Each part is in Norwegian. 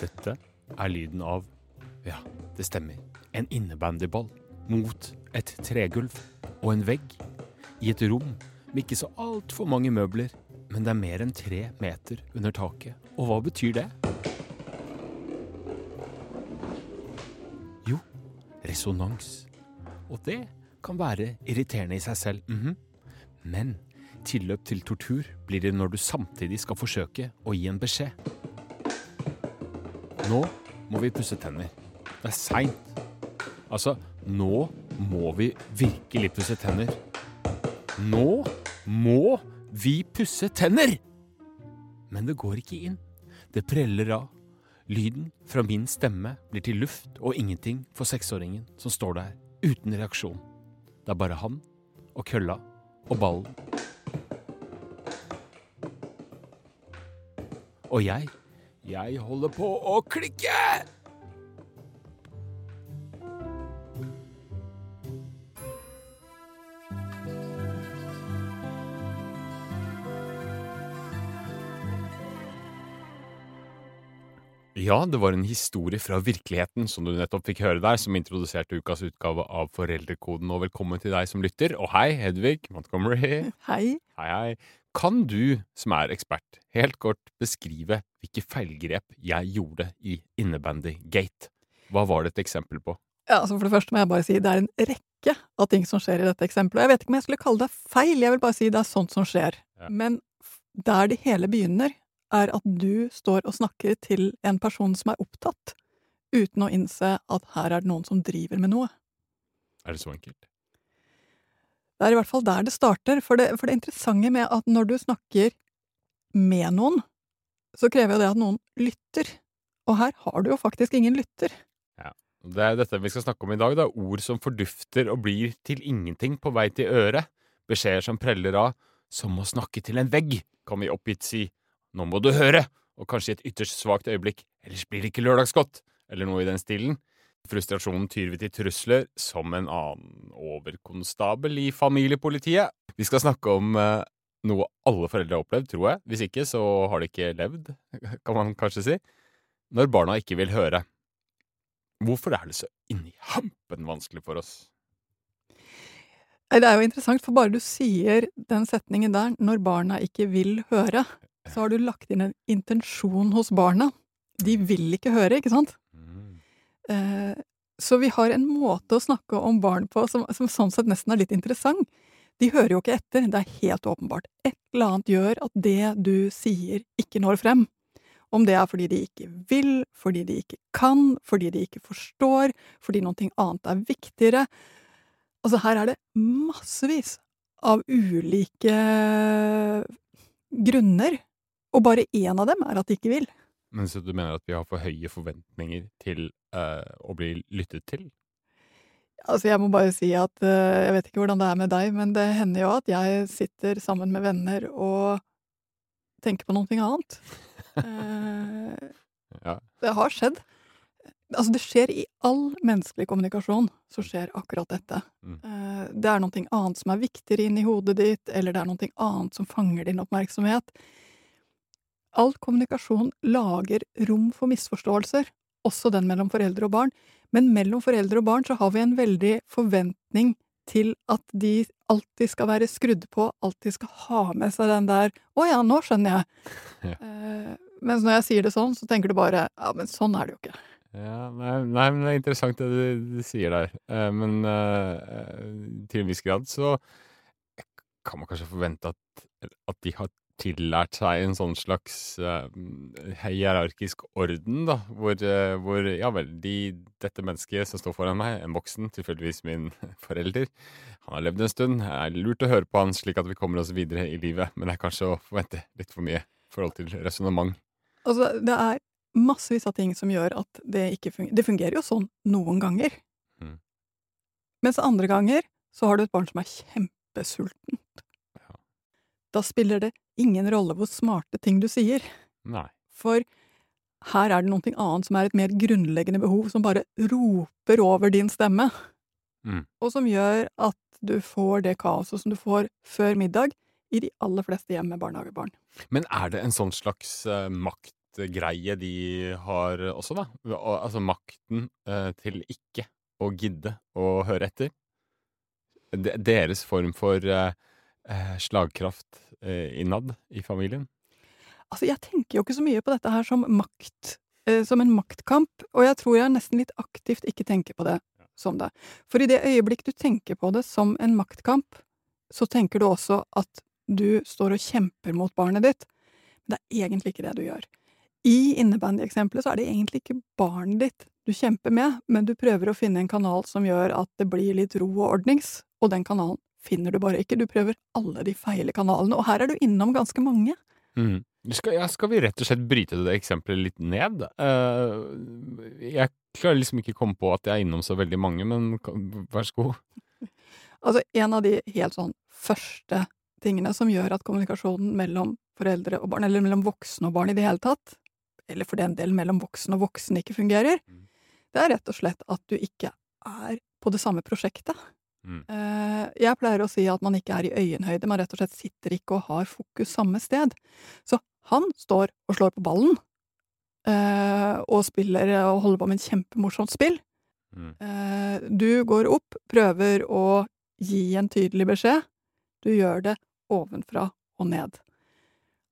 Dette er lyden av Ja, det stemmer. En innebandyball mot et tregulv og en vegg i et rom med ikke så altfor mange møbler, men det er mer enn tre meter under taket. Og hva betyr det? Jo, resonans. Og det kan være irriterende i seg selv, mhm. men tilløp til tortur blir det når du samtidig skal forsøke å gi en beskjed. Nå må vi pusse tenner. Det er seint. Altså, nå må vi virkelig pusse tenner. Nå må vi pusse tenner! Men det går ikke inn. Det preller av. Lyden fra min stemme blir til luft og ingenting for seksåringen som står der uten reaksjon. Det er bare han og kølla og ballen. Og jeg, jeg holder på å klikke! Ja, det var en historie fra virkeligheten som du nettopp fikk høre der, som introduserte ukas utgave av Foreldrekoden. Og velkommen til deg som lytter. Og hei, Hedvig Montgomery. Hei. Hei, hei. Kan du, som er ekspert, helt kort beskrive hvilke feilgrep jeg gjorde i Innebandy-gate? Hva var det et eksempel på? Ja, altså For det første må jeg bare si det er en rekke av ting som skjer i dette eksempelet. Jeg vet ikke om jeg skulle kalle det feil, jeg vil bare si det er sånt som skjer. Ja. Men der det hele begynner, er at du står og snakker til en person som er opptatt, uten å innse at her er det noen som driver med noe. Er det så enkelt? Det er i hvert fall der det starter. For det, for det interessante med at når du snakker med noen, så krever jo det at noen lytter. Og her har du jo faktisk ingen lytter. Ja. Det er dette vi skal snakke om i dag. Det er ord som fordufter og blir til ingenting på vei til øret. Beskjeder som preller av. Som å snakke til en vegg, kan vi oppgitt si. Nå må du høre! Og kanskje i et ytterst svakt øyeblikk. Ellers blir det ikke lørdagsgodt! Eller noe i den stilen. Frustrasjonen tyr vi til trusler, som en annen overkonstabel i familiepolitiet. Vi skal snakke om eh, noe alle foreldre har opplevd, tror jeg. Hvis ikke, så har de ikke levd, kan man kanskje si. Når barna ikke vil høre. Hvorfor er det så inni hampen vanskelig for oss? Det er jo interessant, for bare du sier den setningen der, når barna ikke vil høre, så har du lagt inn en intensjon hos barna. De vil ikke høre, ikke sant? Eh, så vi har en måte å snakke om barn på som, som sånn sett nesten er litt interessant. De hører jo ikke etter, det er helt åpenbart. Et eller annet gjør at det du sier, ikke når frem. Om det er fordi de ikke vil, fordi de ikke kan, fordi de ikke forstår, fordi noe annet er viktigere. Altså, her er det massevis av ulike grunner, og bare én av dem er at de ikke vil. Men Så du mener at vi har for høye forventninger til uh, å bli lyttet til? Altså, jeg må bare si at uh, jeg vet ikke hvordan det er med deg, men det hender jo at jeg sitter sammen med venner og tenker på noe annet. uh, Ja. det har skjedd. Altså, det skjer i all menneskelig kommunikasjon, så skjer akkurat dette. Mm. Det er noe annet som er viktigere inni hodet ditt, eller det er noe annet som fanger din oppmerksomhet. All kommunikasjon lager rom for misforståelser, også den mellom foreldre og barn. Men mellom foreldre og barn så har vi en veldig forventning til at de alltid skal være skrudd på, alltid skal ha med seg den der 'Å ja, nå skjønner jeg'. Ja. Eh, mens når jeg sier det sånn, så tenker du bare 'Ja, men sånn er det jo ikke'. Ja, nei, nei, men det er interessant det du, du sier der. Eh, men eh, til en viss grad så kan man kanskje forvente at, at de har tillært seg en sånn slags uh, hierarkisk orden, da, hvor, uh, hvor ja vel, de, dette mennesket som står foran meg, en voksen, tilfeldigvis min forelder, han har levd en stund, det er lurt å høre på han slik at vi kommer oss videre i livet, men det er kanskje å forvente litt for mye i forhold til resonnement. Altså, det er massevis av ting som gjør at det ikke fungerer. Det fungerer jo sånn noen ganger. Mm. Mens andre ganger så har du et barn som er kjempesultent. Da spiller det ingen rolle hvor smarte ting du sier, Nei. for her er det noe annet som er et mer grunnleggende behov, som bare roper over din stemme, Mm. og som gjør at du får det kaoset som du får før middag i de aller fleste hjem med barnehagebarn. Men er det en sånn slags uh, maktgreie de har også, da. Altså makten uh, til ikke å gidde å høre etter. De, deres form for eh, slagkraft eh, innad i familien. Altså, jeg tenker jo ikke så mye på dette her som makt, eh, som en maktkamp, og jeg tror jeg nesten litt aktivt ikke tenker på det som det. For i det øyeblikk du tenker på det som en maktkamp, så tenker du også at du står og kjemper mot barnet ditt. Men det er egentlig ikke det du gjør. I innebandyeksempelet så er det egentlig ikke barnet ditt du kjemper med, men du prøver å finne en kanal som gjør at det blir litt ro og ordnings, og den kanalen finner du bare ikke. Du prøver alle de feile kanalene, og her er du innom ganske mange. Mm. Skal, ja, skal, vi rett og slett bryte det eksempelet litt ned? Uh, jeg klarer liksom ikke komme på at jeg er innom så veldig mange, men vær så god. Altså, en av de helt sånn første tingene som gjør at kommunikasjonen mellom foreldre og barn, eller mellom voksne og barn i det hele tatt, eller for den del mellom voksen og voksen ikke fungerer, mm. det er rett og slett at du ikke er på det samme prosjektet. Mm. Uh, jeg pleier å si at man ikke er i øyenhøyde, man rett og slett sitter ikke og har fokus samme sted. Så han står og slår på ballen, uh, og spiller og holder på med et kjempemorsomt spill. Mm. Uh, du går opp, prøver å gi en tydelig beskjed. Du gjør det ovenfra og ned.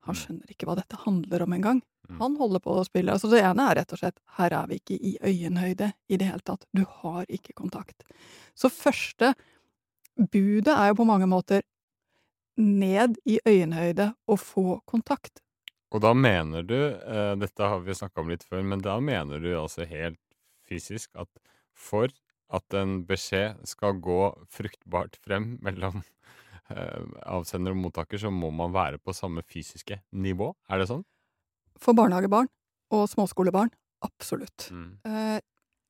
Han mm. skjønner ikke hva dette handler om engang. Mm. Han holder på å spille. Altså det ene er rett og slett her er vi ikke i øyenhøyde i det hele tatt. Du har ikke kontakt. Så første budet er jo på mange måter ned i øyenhøyde og få kontakt. Og da mener du, eh, dette har vi snakka om litt før, men da mener du altså helt fysisk at for at en beskjed skal gå fruktbart frem mellom eh, avsender og mottaker, så må man være på samme fysiske nivå? Er det sånn? For barnehagebarn og småskolebarn, absolutt. Mm. Eh,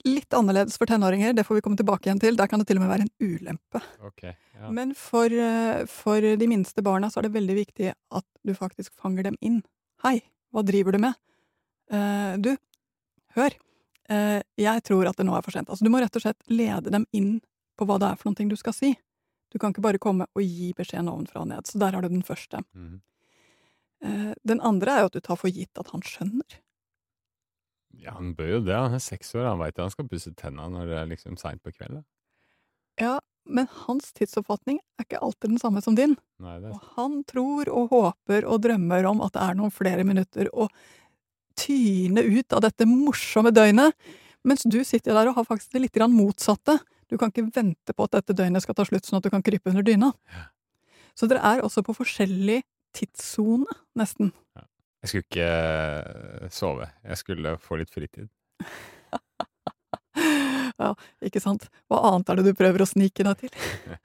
litt annerledes for tenåringer, det får vi komme tilbake igjen til. Der kan det til og med være en ulempe. Okay, ja. Men for, eh, for, de minste barna så er det veldig viktig at du faktisk fanger dem inn. Hei, hva driver du med? Eh, du, hør. eh, jeg tror at det nå er for sent. Altså, du må rett og slett lede dem inn på hva det er for noe du skal si. Du kan ikke bare komme og gi beskjeden ovenfra og ned. Så der har du den første. Mm. Uh, den andre er jo at du tar for gitt at han skjønner. Ja, han bør jo det. Han er seks år, han veit han skal pusse tenna når det er liksom seint på kvelden. Ja, men hans tidsoppfatning er ikke alltid den samme som din. Nei, og han tror og håper og drømmer om at det er noen flere minutter å tyne ut av dette morsomme døgnet, mens du sitter der og har faktisk det litt grann motsatte. Du kan ikke vente på at dette døgnet skal ta slutt, sånn at du kan krype under dyna. Ja. Så dere er også på forskjellig tidssone, nesten. Ja. Jeg skulle ikke eh, sove. Jeg skulle få litt fritid. Ja, ikke sant. Hva annet er det du prøver å snike deg til?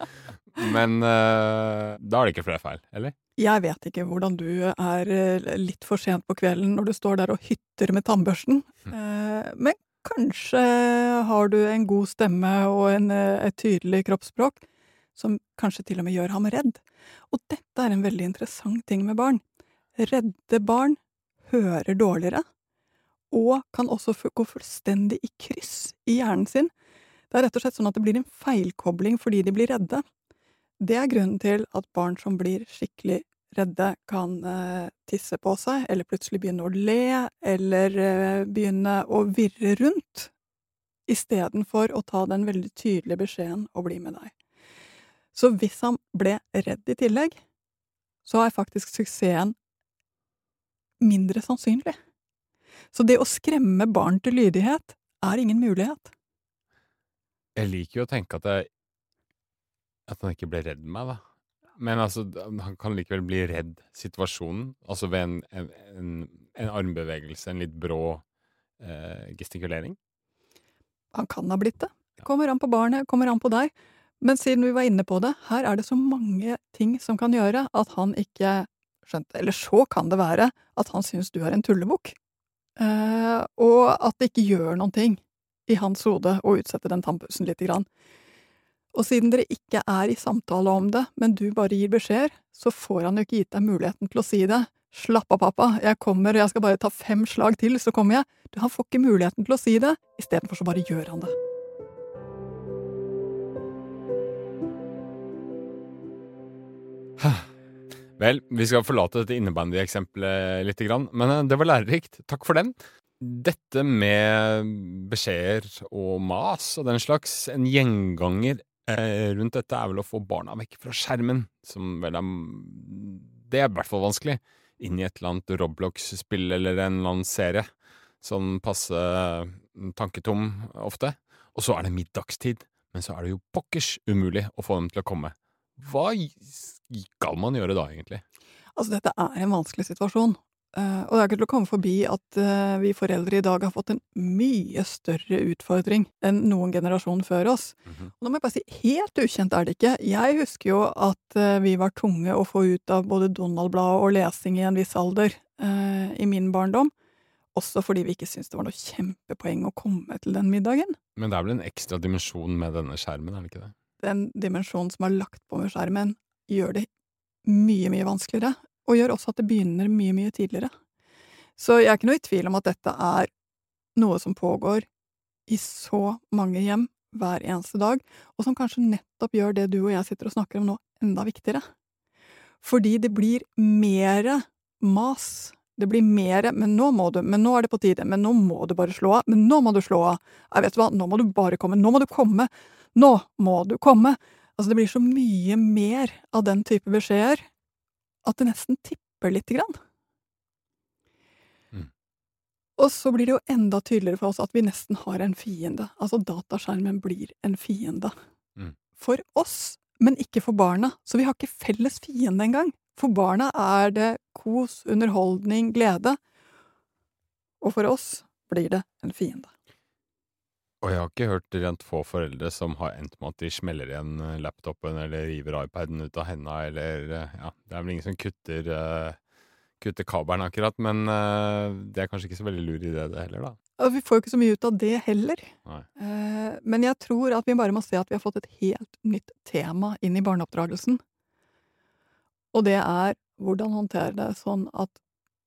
Men uh, da er det ikke flere feil, eller? Jeg vet ikke hvordan du er eh, litt for sent på kvelden når du står der og hytter med tannbørsten. Uh, men kanskje har du en god stemme og en, et tydelig kroppsspråk som kanskje til og med gjør ham redd. Og dette er en veldig interessant ting med barn. Redde barn hører dårligere, og kan også gå fullstendig i kryss i hjernen sin. Det er rett og slett sånn at det blir en feilkobling fordi de blir redde. Det er grunnen til at barn som blir skikkelig redde, kan eh, tisse på seg, eller plutselig begynne å le, eller eh, begynne å virre rundt, istedenfor å ta den veldig tydelige beskjeden og bli med deg. Så hvis han ble redd i tillegg, så er faktisk suksessen mindre sannsynlig. Så det å skremme barn til lydighet er ingen mulighet. Jeg liker jo å tenke at, jeg, at han ikke ble redd meg, da. Men altså, han kan likevel bli redd situasjonen. Altså ved en, en, en, en armbevegelse, en litt brå eh, gestikulering. Han kan ha blitt det. Kommer an på barnet, kommer an på deg. Men siden vi var inne på det, her er det så mange ting som kan gjøre at han ikke skjønte Eller så kan det være at han syns du er en tullebukk. eh, og at det ikke gjør noen ting i hans hode å utsette den tannpussen lite grann. Og siden dere ikke er i samtale om det, men du bare gir beskjeder, så får han jo ikke gitt deg muligheten til å si det. Slapp av, pappa, jeg kommer, og jeg skal bare ta fem slag til, så kommer jeg. Du, han får ikke muligheten til å si det, istedenfor så bare gjør han det. Vel, vi skal forlate dette innebandy-eksempelet litt, men eh, det var lærerikt. Takk for den. Dette med beskjeder og mas og den slags, en gjenganger eh, rundt dette er vel å få barna vekk fra skjermen, som vel er Det er i hvert fall vanskelig. Inn i et eller annet Roblox-spill eller en eller annen serie. Sånn passe tanketom ofte. Og så er det middagstid, men så er det jo pokkers umulig å få dem til å komme. Hva skal man gjøre da, egentlig? Altså, dette er en vanskelig situasjon. Uh, og det er ikke til å komme forbi at uh, vi foreldre i dag har fått en mye større utfordring enn noen generasjon før oss. Mm -hmm. Og nå må jeg bare si, helt ukjent er det ikke. Jeg husker jo at uh, vi var tunge å få ut av både Donald-bladet og lesing i en viss alder i min barndom. Også fordi vi ikke syntes det var noe kjempepoeng å komme til den middagen. Men det er vel en ekstra dimensjon med denne skjermen, er det ikke det? Den dimensjonen som er lagt på med skjermen, gjør det mye, mye vanskeligere og gjør også at det begynner mye, mye tidligere. Så jeg er ikke noe i tvil om at dette er noe som pågår i så mange hjem hver eneste dag, og som kanskje nettopp gjør det du og jeg sitter og snakker om nå, enda viktigere. Fordi det blir mere mas. Det blir mer, 'men nå må du', 'men nå er det på tide', 'men nå må du bare slå av', 'men nå må du slå av', 'jeg vet hva, nå må du bare komme', 'nå må du komme', 'nå må du komme'. Altså, det blir så mye mer av den type beskjeder at det nesten tipper lite grann. Mm. Og så blir det jo enda tydeligere for oss at vi nesten har en fiende. Altså dataskjermen blir en fiende. Mm. For oss, men ikke for barna. Så vi har ikke felles fiende engang. For barna er det kos, underholdning, glede. Og for oss blir det en fiende. Og jeg har ikke hørt rent få foreldre som har endt med at de smeller igjen eh, laptopen eller river iPaden ut av henda, eller eh, Ja, det er vel ingen som kutter, uh, kutter kabelen akkurat, men uh, det er kanskje ikke så veldig lur idé, det heller, da. Og vi får jo ikke så mye ut av det heller. Uh, men jeg tror at vi bare må se at vi har fått et helt nytt tema inn i barneoppdragelsen. Og det er hvordan håndtere det sånn at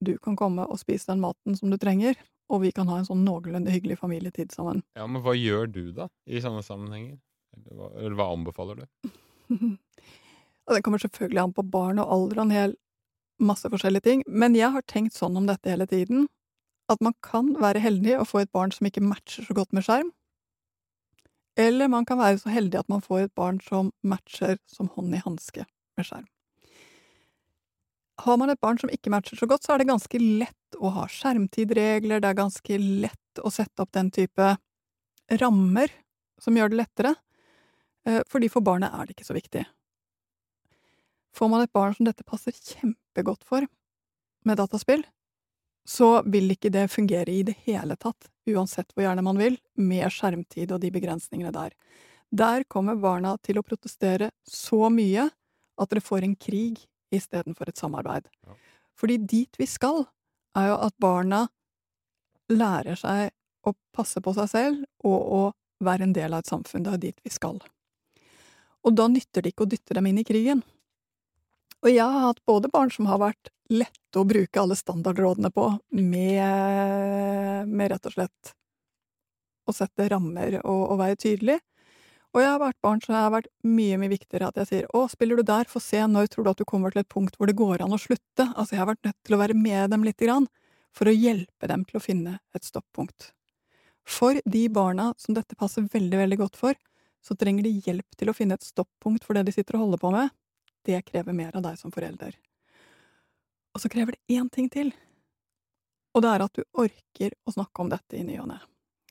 du kan komme og spise den maten som du trenger, og vi kan ha en sånn noenlunde hyggelig familietid sammen. Ja, Men hva gjør du, da, i sånne sammenhenger? Eller hva, eller hva anbefaler du? det kommer selvfølgelig an på barn og alder og en hel masse forskjellige ting, men jeg har tenkt sånn om dette hele tiden, at man kan være heldig å få et barn som ikke matcher så godt med skjerm, eller man kan være så heldig at man får et barn som matcher som hånd i hanske med skjerm. Har man et barn som ikke matcher så godt, så er det ganske lett å ha skjermtidregler, det er ganske lett å sette opp den type rammer som gjør det lettere, eh, fordi for barnet er det ikke så viktig. Får man et barn som dette passer kjempegodt for, med dataspill, så vil ikke det fungere i det hele tatt, uansett hvor gjerne man vil, med skjermtid og de begrensningene der. Der kommer barna til å protestere så mye at dere får en krig istedenfor et samarbeid. Ja. Fordi dit vi skal, er jo at barna lærer seg å passe på seg selv og å være en del av et samfunn. Det er dit vi skal. Og da nytter det ikke å dytte dem inn i krigen. Og jeg har hatt både barn som har vært lette å bruke alle standardrådene på, med, med rett og slett å sette rammer og, og være tydelig, og jeg har vært barn så det har vært mye, mye viktigere at jeg sier å, spiller du der, få se, når tror du at du kommer til et punkt hvor det går an å slutte? Altså, jeg har vært nødt til å være med dem lite grann, for å hjelpe dem til å finne et stoppunkt. For de barna som dette passer veldig, veldig godt for, så trenger de hjelp til å finne et stoppunkt for det de sitter og holder på med. Det krever mer av deg som forelder. Og så krever det én ting til, og det er at du orker å snakke om dette i ny og ne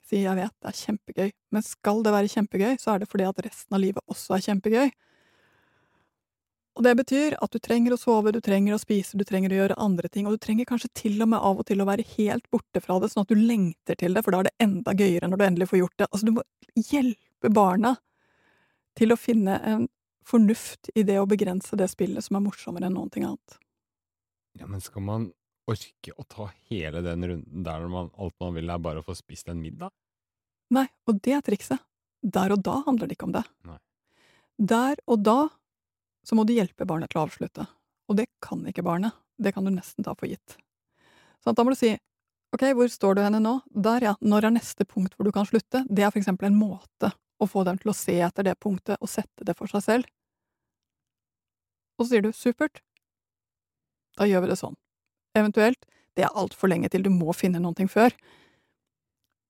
si jeg vet, det er kjempegøy, men skal det være kjempegøy, så er det fordi at resten av livet også er kjempegøy. Og det betyr at du trenger å sove, du trenger å spise, du trenger å gjøre andre ting, og du trenger kanskje til og med av og til å være helt borte fra det, sånn at du lengter til det, for da er det enda gøyere når du endelig får gjort det. Altså, du må hjelpe barna til å finne en fornuft i det å begrense det spillet som er morsommere enn ting annet. Ja, men skal man orke å ta hele den runden der når man, alt man vil er bare å få spist en middag? Nei, og det er trikset. Der og da handler det ikke om det. Nei. Der og da så må du hjelpe barnet til å avslutte. Og det kan ikke barnet. Det kan du nesten ta for gitt. Så da må du si ok, hvor står du henne nå? Der, ja. Når er neste punkt hvor du kan slutte? Det er for eksempel en måte å få dem til å se etter det punktet og sette det for seg selv. Og så sier du supert, Da gjør vi det sånn. Eventuelt, det er altfor lenge til du må finne noe før.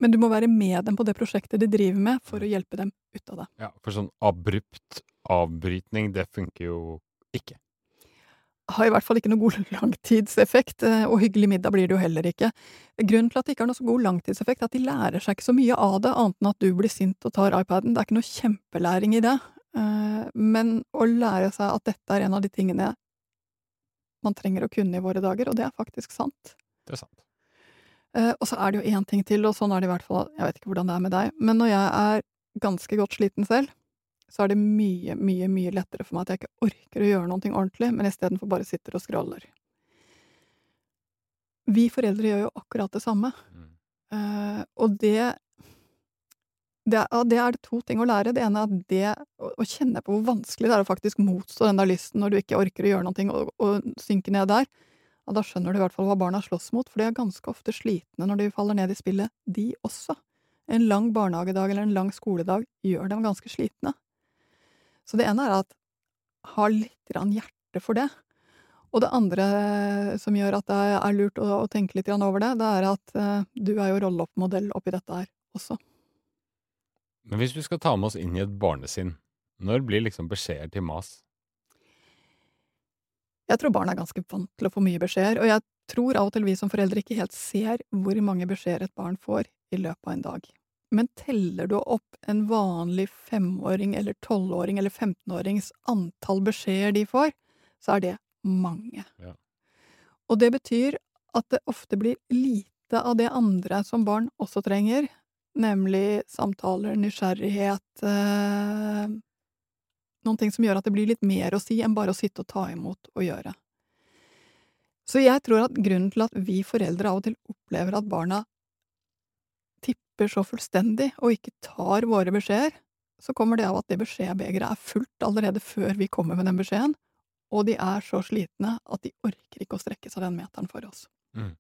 Men du må være med dem på det prosjektet de driver med, for å hjelpe dem ut av det. Ja, for sånn abrupt avbrytning, det funker jo ikke. Har i hvert fall ikke noe god langtidseffekt, eh, og hyggelig middag blir det jo heller ikke. Grunnen til at det ikke har noe så god langtidseffekt, er at de lærer seg ikke så mye av det, annet enn at du blir sint og tar iPaden. Det er ikke noe kjempelæring i det. Eh, men å lære seg at dette er en av de tingene man trenger å kunne i våre dager, og det er faktisk sant. Det er sant. Eh, og så er det jo én ting til, og sånn er det i hvert fall, jeg vet ikke hvordan det er med deg, men når jeg er ganske godt sliten selv, så er det mye, mye, mye lettere for meg at jeg ikke orker å gjøre noe ordentlig, men istedenfor bare sitter og scroller. Vi foreldre gjør jo akkurat det samme, Mm. Eh, og det det, er- det er to ting å lære. Det ene er det å, kjenne på hvor vanskelig det er å faktisk motstå den der lysten når du ikke orker å gjøre noe og, og synke ned der. Og da skjønner du i hvert fall hva barna slåss mot, for de er ganske ofte slitne når de faller ned i spillet, de også. En lang barnehagedag eller en lang skoledag gjør dem ganske slitne. Så det ene er at ha litt grann hjerte for det. Og det andre som gjør at det er lurt å, å tenke litt grann over det, det er at eh, du er jo rollemodell oppi dette her også. Men hvis vi skal ta med oss inn i et barnesinn, når blir liksom beskjeder til mas? Jeg tror barn er ganske vant til å få mye beskjeder, og jeg tror av og til vi som foreldre ikke helt ser hvor mange beskjeder et barn får i løpet av en dag. Men teller du opp en vanlig femåring eller tolvåring eller femtenårings antall beskjeder de får, så er det mange. Ja. Og det betyr at det ofte blir lite av det andre som barn også trenger, nemlig samtaler, nysgjerrighet, eh, noen ting som gjør at det blir litt mer å si enn bare å sitte og ta imot og gjøre. Så jeg tror at grunnen til at vi foreldre av og til opplever at barna tipper så fullstendig og ikke tar våre beskjeder, så kommer det av at det beskjedbegeret er fullt allerede før vi kommer med den beskjeden, og de er så slitne at de orker ikke å strekke seg den meteren for oss. Mm.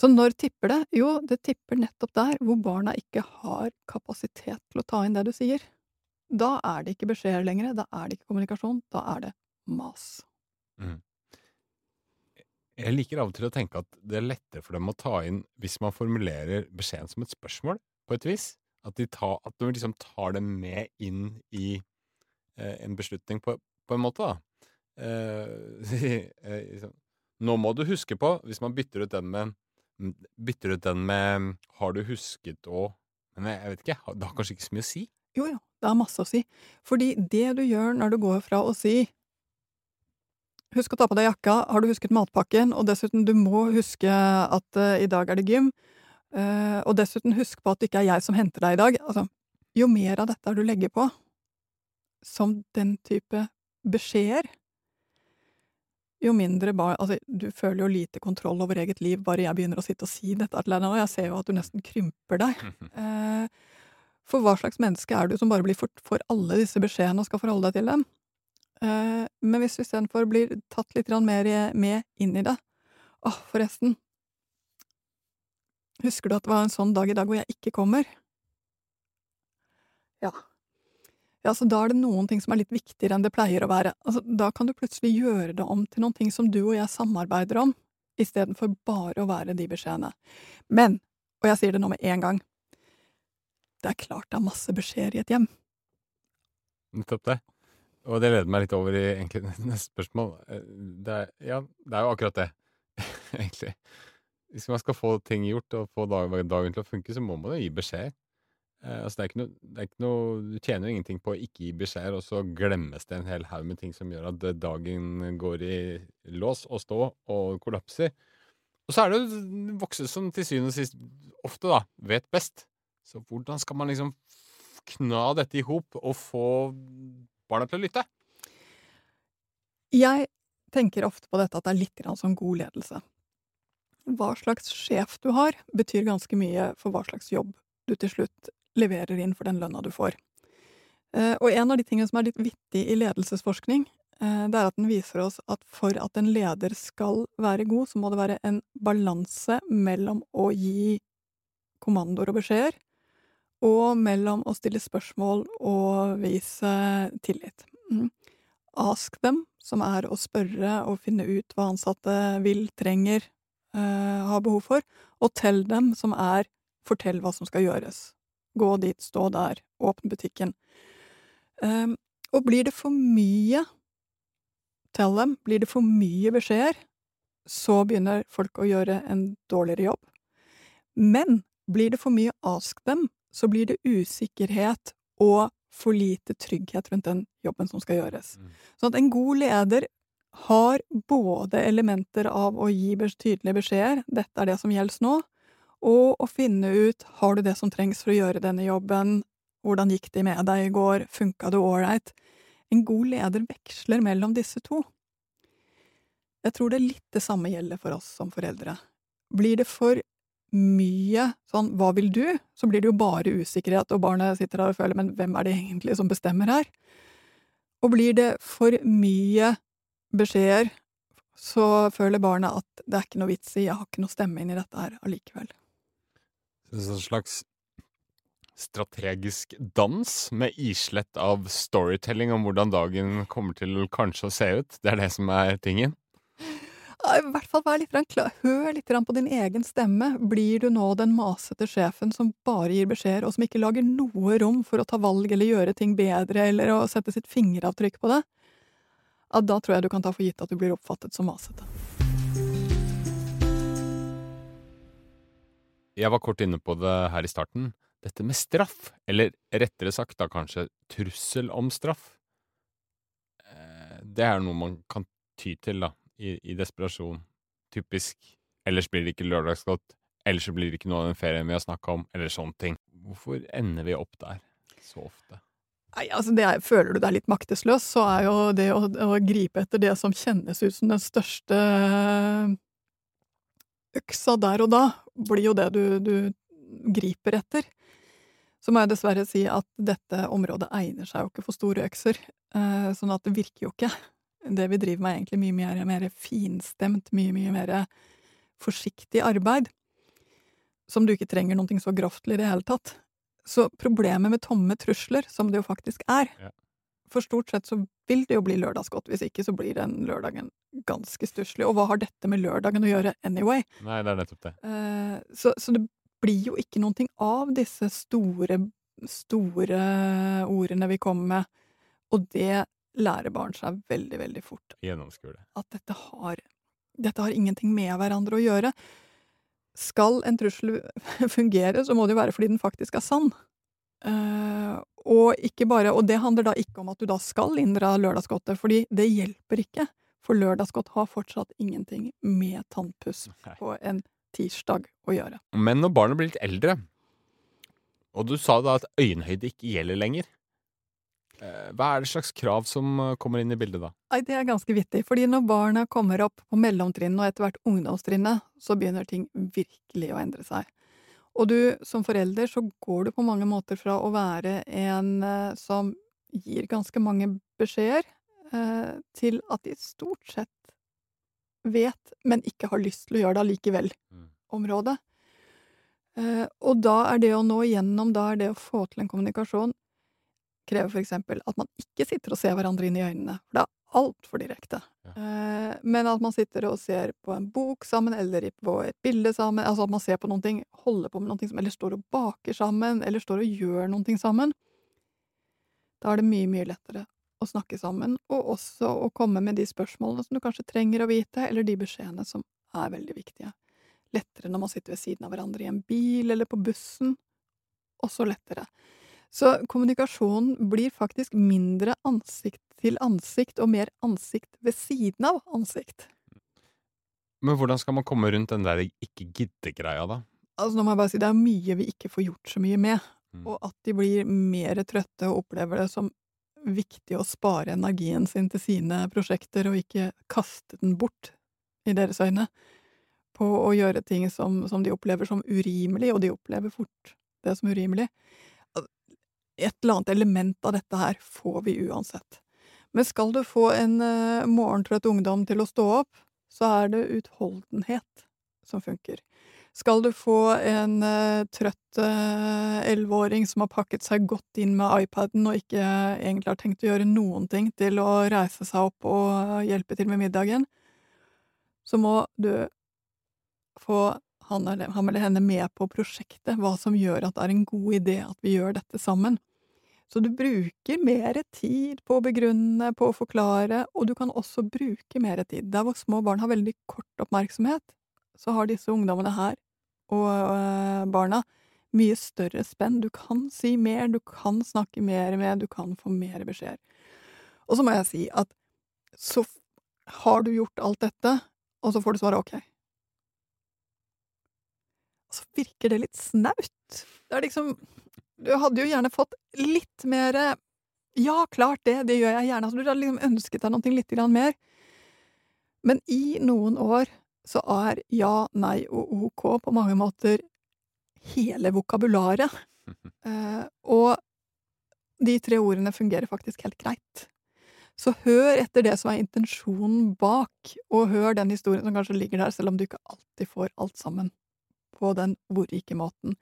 Så når tipper det? Jo, det tipper nettopp der hvor barna ikke har kapasitet til å ta inn det du sier. Da er det ikke beskjeder lenger, da er det ikke kommunikasjon, da er det mas. Jeg liker av og til å tenke at det er lettere for dem å ta inn hvis man formulerer beskjeden som et spørsmål, på et vis. At de, tar, at de liksom tar det med inn i eh, en beslutning, på, på en måte, da. Eh, eh, liksom, Nå må du huske på, hvis man bytter ut den med Bytter ut den med 'har du husket å' Men jeg, vet ikke, det har kanskje ikke så mye å si? Jo, jo, det har masse å si. Fordi det du gjør når du går fra å si Husk å ta på deg jakka, har du husket matpakken, og dessuten, du må huske at uh, i dag er det gym, uh, og dessuten husk på at det ikke er jeg som henter deg i dag. Altså, jo mer av dette du legger på, som den type beskjeder, jo mindre bar... Altså, du føler jo lite kontroll over eget liv bare jeg begynner å sitte og si dette til deg nå, jeg ser jo at du nesten krymper deg. Eh, for hva slags menneske er du som bare blir for, for alle disse beskjedene og skal forholde deg til dem? Eh, men hvis du istedenfor blir tatt litt mer med inn i det Åh, forresten. Husker du at det var en sånn dag i dag hvor jeg ikke kommer? Ja. Ja, så da er det noen ting som er litt viktigere enn det pleier å være. Altså, da kan du plutselig gjøre det om til noen ting som du og jeg samarbeider om, istedenfor bare å være de beskjedene. Men, og jeg sier det nå med en gang, det er klart det er masse beskjeder i et hjem. Nettopp det. Og det leder meg litt over i egentlig neste spørsmål. Det er, ja, det er jo akkurat det, egentlig. Hvis man skal få ting gjort og få dagen til å funke, så må man jo gi beskjed. Eh, altså det, er ikke noe, det er ikke noe Du tjener jo ingenting på å ikke gi beskjeder, og så glemmes det en hel haug med ting som gjør at eh, dagen går i lås og stå og kollapser. Og så er det jo voksne som til syvende og sist ofte da, vet best. Så hvordan skal man liksom kna dette i hop og få barna til å lytte? Jeg tenker ofte på dette at det er litt grann som god ledelse. Hva slags sjef du har, betyr ganske mye for hva slags jobb du til slutt leverer inn for den lønna du får. Eh, Og en av de tingene som er litt vittig i ledelsesforskning, eh, det er at den viser oss at for at en leder skal være god, så må det være en balanse mellom å gi kommandoer og beskjeder, og mellom å stille spørsmål og vise tillit. Mm. Ask dem, som er å spørre og finne ut hva ansatte vil, trenger, eh, har behov for, og tell dem, som er fortell hva som skal gjøres. Gå dit, stå der, åpne butikken. Um, og blir det for mye til dem, blir det for mye beskjeder, så begynner folk å gjøre en dårligere jobb. Men blir det for mye ask dem, så blir det usikkerhet og for lite trygghet rundt den jobben som skal gjøres. Sånn Så at en god leder har både elementer av å gi tydelige beskjeder, dette er det som gjelder nå, og å finne ut har du det som trengs for å gjøre denne jobben, hvordan gikk det med deg i går, funka det ålreit? En god leder veksler mellom disse to. Jeg tror det er litt det samme gjelder for oss som foreldre. Blir det for mye sånn hva vil du, så blir det jo bare usikkerhet, og barnet sitter der og føler men hvem er det egentlig som bestemmer her? Og blir det for mye beskjeder, så føler barnet at det er ikke noe vits i, jeg har ikke noe stemme inn i dette her allikevel. En slags strategisk dans med islett av storytelling om hvordan dagen kommer til kanskje å se ut. Det er det som er tingen? I hvert fall vær litt klar. Hør litt på din egen stemme. Blir du nå den masete sjefen som bare gir beskjeder, og som ikke lager noe rom for å ta valg eller gjøre ting bedre eller å sette sitt fingeravtrykk på det? Da tror jeg du kan ta for gitt at du blir oppfattet som masete. Jeg var kort inne på det her i starten. Dette med straff, eller rettere sagt da kanskje trussel om straff, eh, det er noe man kan ty til, da i, i desperasjon. Typisk. Ellers blir det ikke lørdagsgodt. Ellers blir det ikke noe av den ferien vi har snakka om. Eller sånne ting. Hvorfor ender vi opp der så ofte? Nei, altså er, Føler du deg litt maktesløs, så er jo det å, å, gripe etter det som kjennes ut som den største øksa der og da, blir jo det du, du griper etter. Så må jeg dessverre si at dette området egner seg jo ikke for store økser. Eh, sånn at det virker jo ikke det vi driver med, er egentlig mye mer, mer finstemt, mye, mye mer forsiktig arbeid. Som du ikke trenger noe så grovt i det hele tatt. Så problemet med tomme trusler, som det jo faktisk er. For stort sett så vil det jo bli lørdagsgodt, hvis ikke så blir den lørdagen ganske stusslig. Og hva har dette med lørdagen å gjøre anyway? Nei, det er nettopp det. Uh, så, så, det blir jo ikke noen ting av disse store, store ordene vi kommer med. Og det lærer barn seg veldig, veldig fort Gjennomskue det. at dette har, dette har ingenting med hverandre å gjøre. Skal en trussel fungere, så må det jo være fordi den faktisk er sann. Uh, og ikke bare, og det handler da ikke om at du da skal inndra lørdagsgodtet, fordi det hjelper ikke. For lørdagsgodt har fortsatt ingenting med tannpuss okay. på en tirsdag å gjøre. Men når barnet blir litt eldre, og du sa da at øyenhøyde ikke gjelder lenger, Eh, hva er det slags krav som eh, kommer inn i bildet da? Nei, Det er ganske vittig, fordi når barna kommer opp på mellomtrinnet og etter hvert ungdomstrinnet, så begynner ting virkelig å endre seg. Og du som forelder så går du på mange måter fra å være en eh, som gir ganske mange beskjeder, eh, til at de stort sett vet, men ikke har lyst til å gjøre det allikevel, Mm. området. Eh, og da er det å nå igjennom, da er det å få til en kommunikasjon krever for eksempel at man ikke sitter og ser hverandre inn i øynene, for det er altfor direkte. Men at man sitter og ser på en bok sammen, eller på et bilde sammen, altså at man ser på noen ting, holder på med noe ting, eller står og baker sammen, eller står og gjør noe sammen. Da er det mye, mye lettere å snakke sammen, og også å komme med de spørsmålene som du kanskje trenger å vite, eller de beskjedene som er veldig viktige. Lettere når man sitter ved siden av hverandre i en bil eller på bussen. Også lettere. Så kommunikasjonen blir faktisk mindre ansikt til ansikt og mer ansikt ved siden av ansikt. Men hvordan skal man komme rundt den der ikke gidde-greia, da? Altså nå må jeg bare si Det er mye vi ikke får gjort så mye med, Mm. og at de blir mer trøtte og opplever det som viktig å spare energien sin til sine prosjekter og ikke kaste den bort, i deres øyne, på å gjøre ting som, som de opplever som urimelig, og de opplever fort det som urimelig et eller annet element av dette her får vi uansett. Men skal du få en uh, morgentrøtt ungdom til å stå opp, så er det utholdenhet som funker. Skal du få en uh, trøtt elleveåring uh, som har pakket seg godt inn med iPaden og ikke egentlig har tenkt å gjøre noen ting til å reise seg opp og hjelpe til med middagen, så må du få han eller, han eller henne med på prosjektet, hva som gjør at det er en god idé at vi gjør dette sammen. Så du bruker mer tid på å begrunne, på å forklare, og du kan også bruke mer tid. Der hvor små barn har veldig kort oppmerksomhet, så har disse ungdommene her, og øh, barna, mye større spenn. Du kan si mer, du kan snakke mer med, du kan få mer beskjeder. Og så må jeg si at så har du gjort alt dette, og så får du svare ok. Og så virker det litt snaut. Det er liksom du hadde jo gjerne fått litt mer Ja, klart det, det gjør jeg gjerne. Altså, du hadde liksom ønsket deg noe litt mer. Men i noen år så er ja, nei og ok på mange måter hele vokabularet. Eh, og de tre ordene fungerer faktisk helt greit. Så hør etter det som er intensjonen bak, og hør den historien som kanskje ligger der, selv om du ikke alltid får alt sammen på den ordrike måten.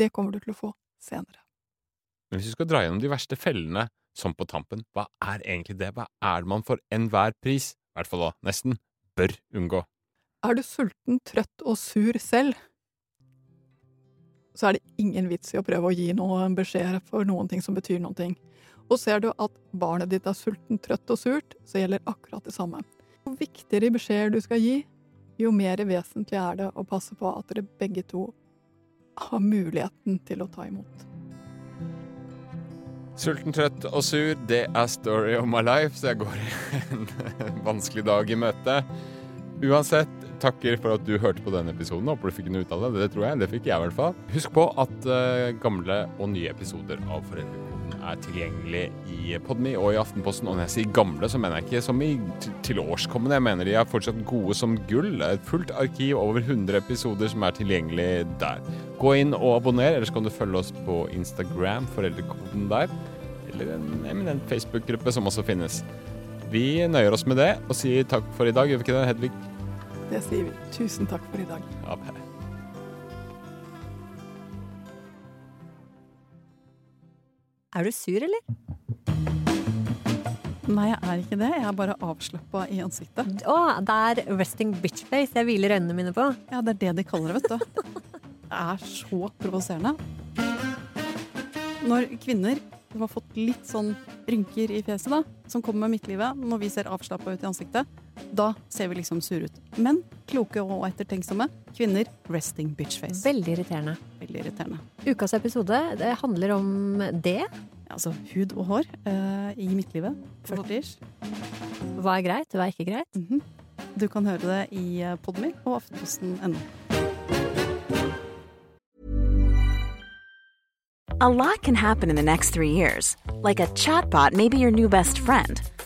Det kommer du til å få senere. Men hvis du skal dra gjennom de verste fellene som på tampen, hva er egentlig det? Hva er det man for enhver pris, i hvert fall da nesten, bør unngå? Er du sulten, trøtt og sur selv, så er det ingen vits i å prøve å gi noen beskjeder for noen ting som betyr noen ting. Og ser du at barnet ditt er sulten, trøtt og surt, så gjelder akkurat det samme. Jo viktigere beskjeder du skal gi, jo mer vesentlig er det å passe på at dere begge to har muligheten til å ta imot. Sulten, trøtt og sur, det er story of my life, så jeg går en vanskelig dag i møte. Uansett, takker for at du hørte på denne episoden. Håper du fikk noe ut av det. Det tror jeg. Det fikk jeg i hvert fall. Husk på at uh, gamle og nye episoder av Foreldrekoden er tilgjengelig i Podme og i Aftenposten. Og når jeg sier gamle, så mener jeg ikke som i tilårskommende. Jeg mener de er fortsatt gode som gull. Et fullt arkiv, over 100 episoder som er tilgjengelig der. Gå inn og abonner, eller så kan du følge oss på Instagram, Foreldrekoden der. Eller en eminent Facebook-gruppe som også finnes. Vi nøyer oss med det og sier takk for i dag, gjør vi ikke det, Hedvig? Det sier vi. Tusen takk for i dag. Ja, Er du sur, eller? Nei, jeg er ikke det. Jeg er bare avslappa i ansiktet. Å, det er resting bitch face jeg hviler øynene mine på. Ja, det er det de kaller det, vet du. Det er så provoserende. Når kvinner som har fått litt sånn rynker i fjeset, da, som kommer med midtlivet, når vi ser avslappa ut i ansiktet, da ser vi liksom sure ut. Men kloke og ettertenksomme kvinner resting bitchface. Veldig irriterende. Veldig irriterende. Ukas episode det handler om det. Altså hud og hår uh, i midtlivet. 40-ish. Hva er greit, hva er ikke greit? Mm -hmm. Du kan høre det i eh, Podmy og aftenposten.no. A lot can happen in the next three years. Like a chatbot may be your new best friend.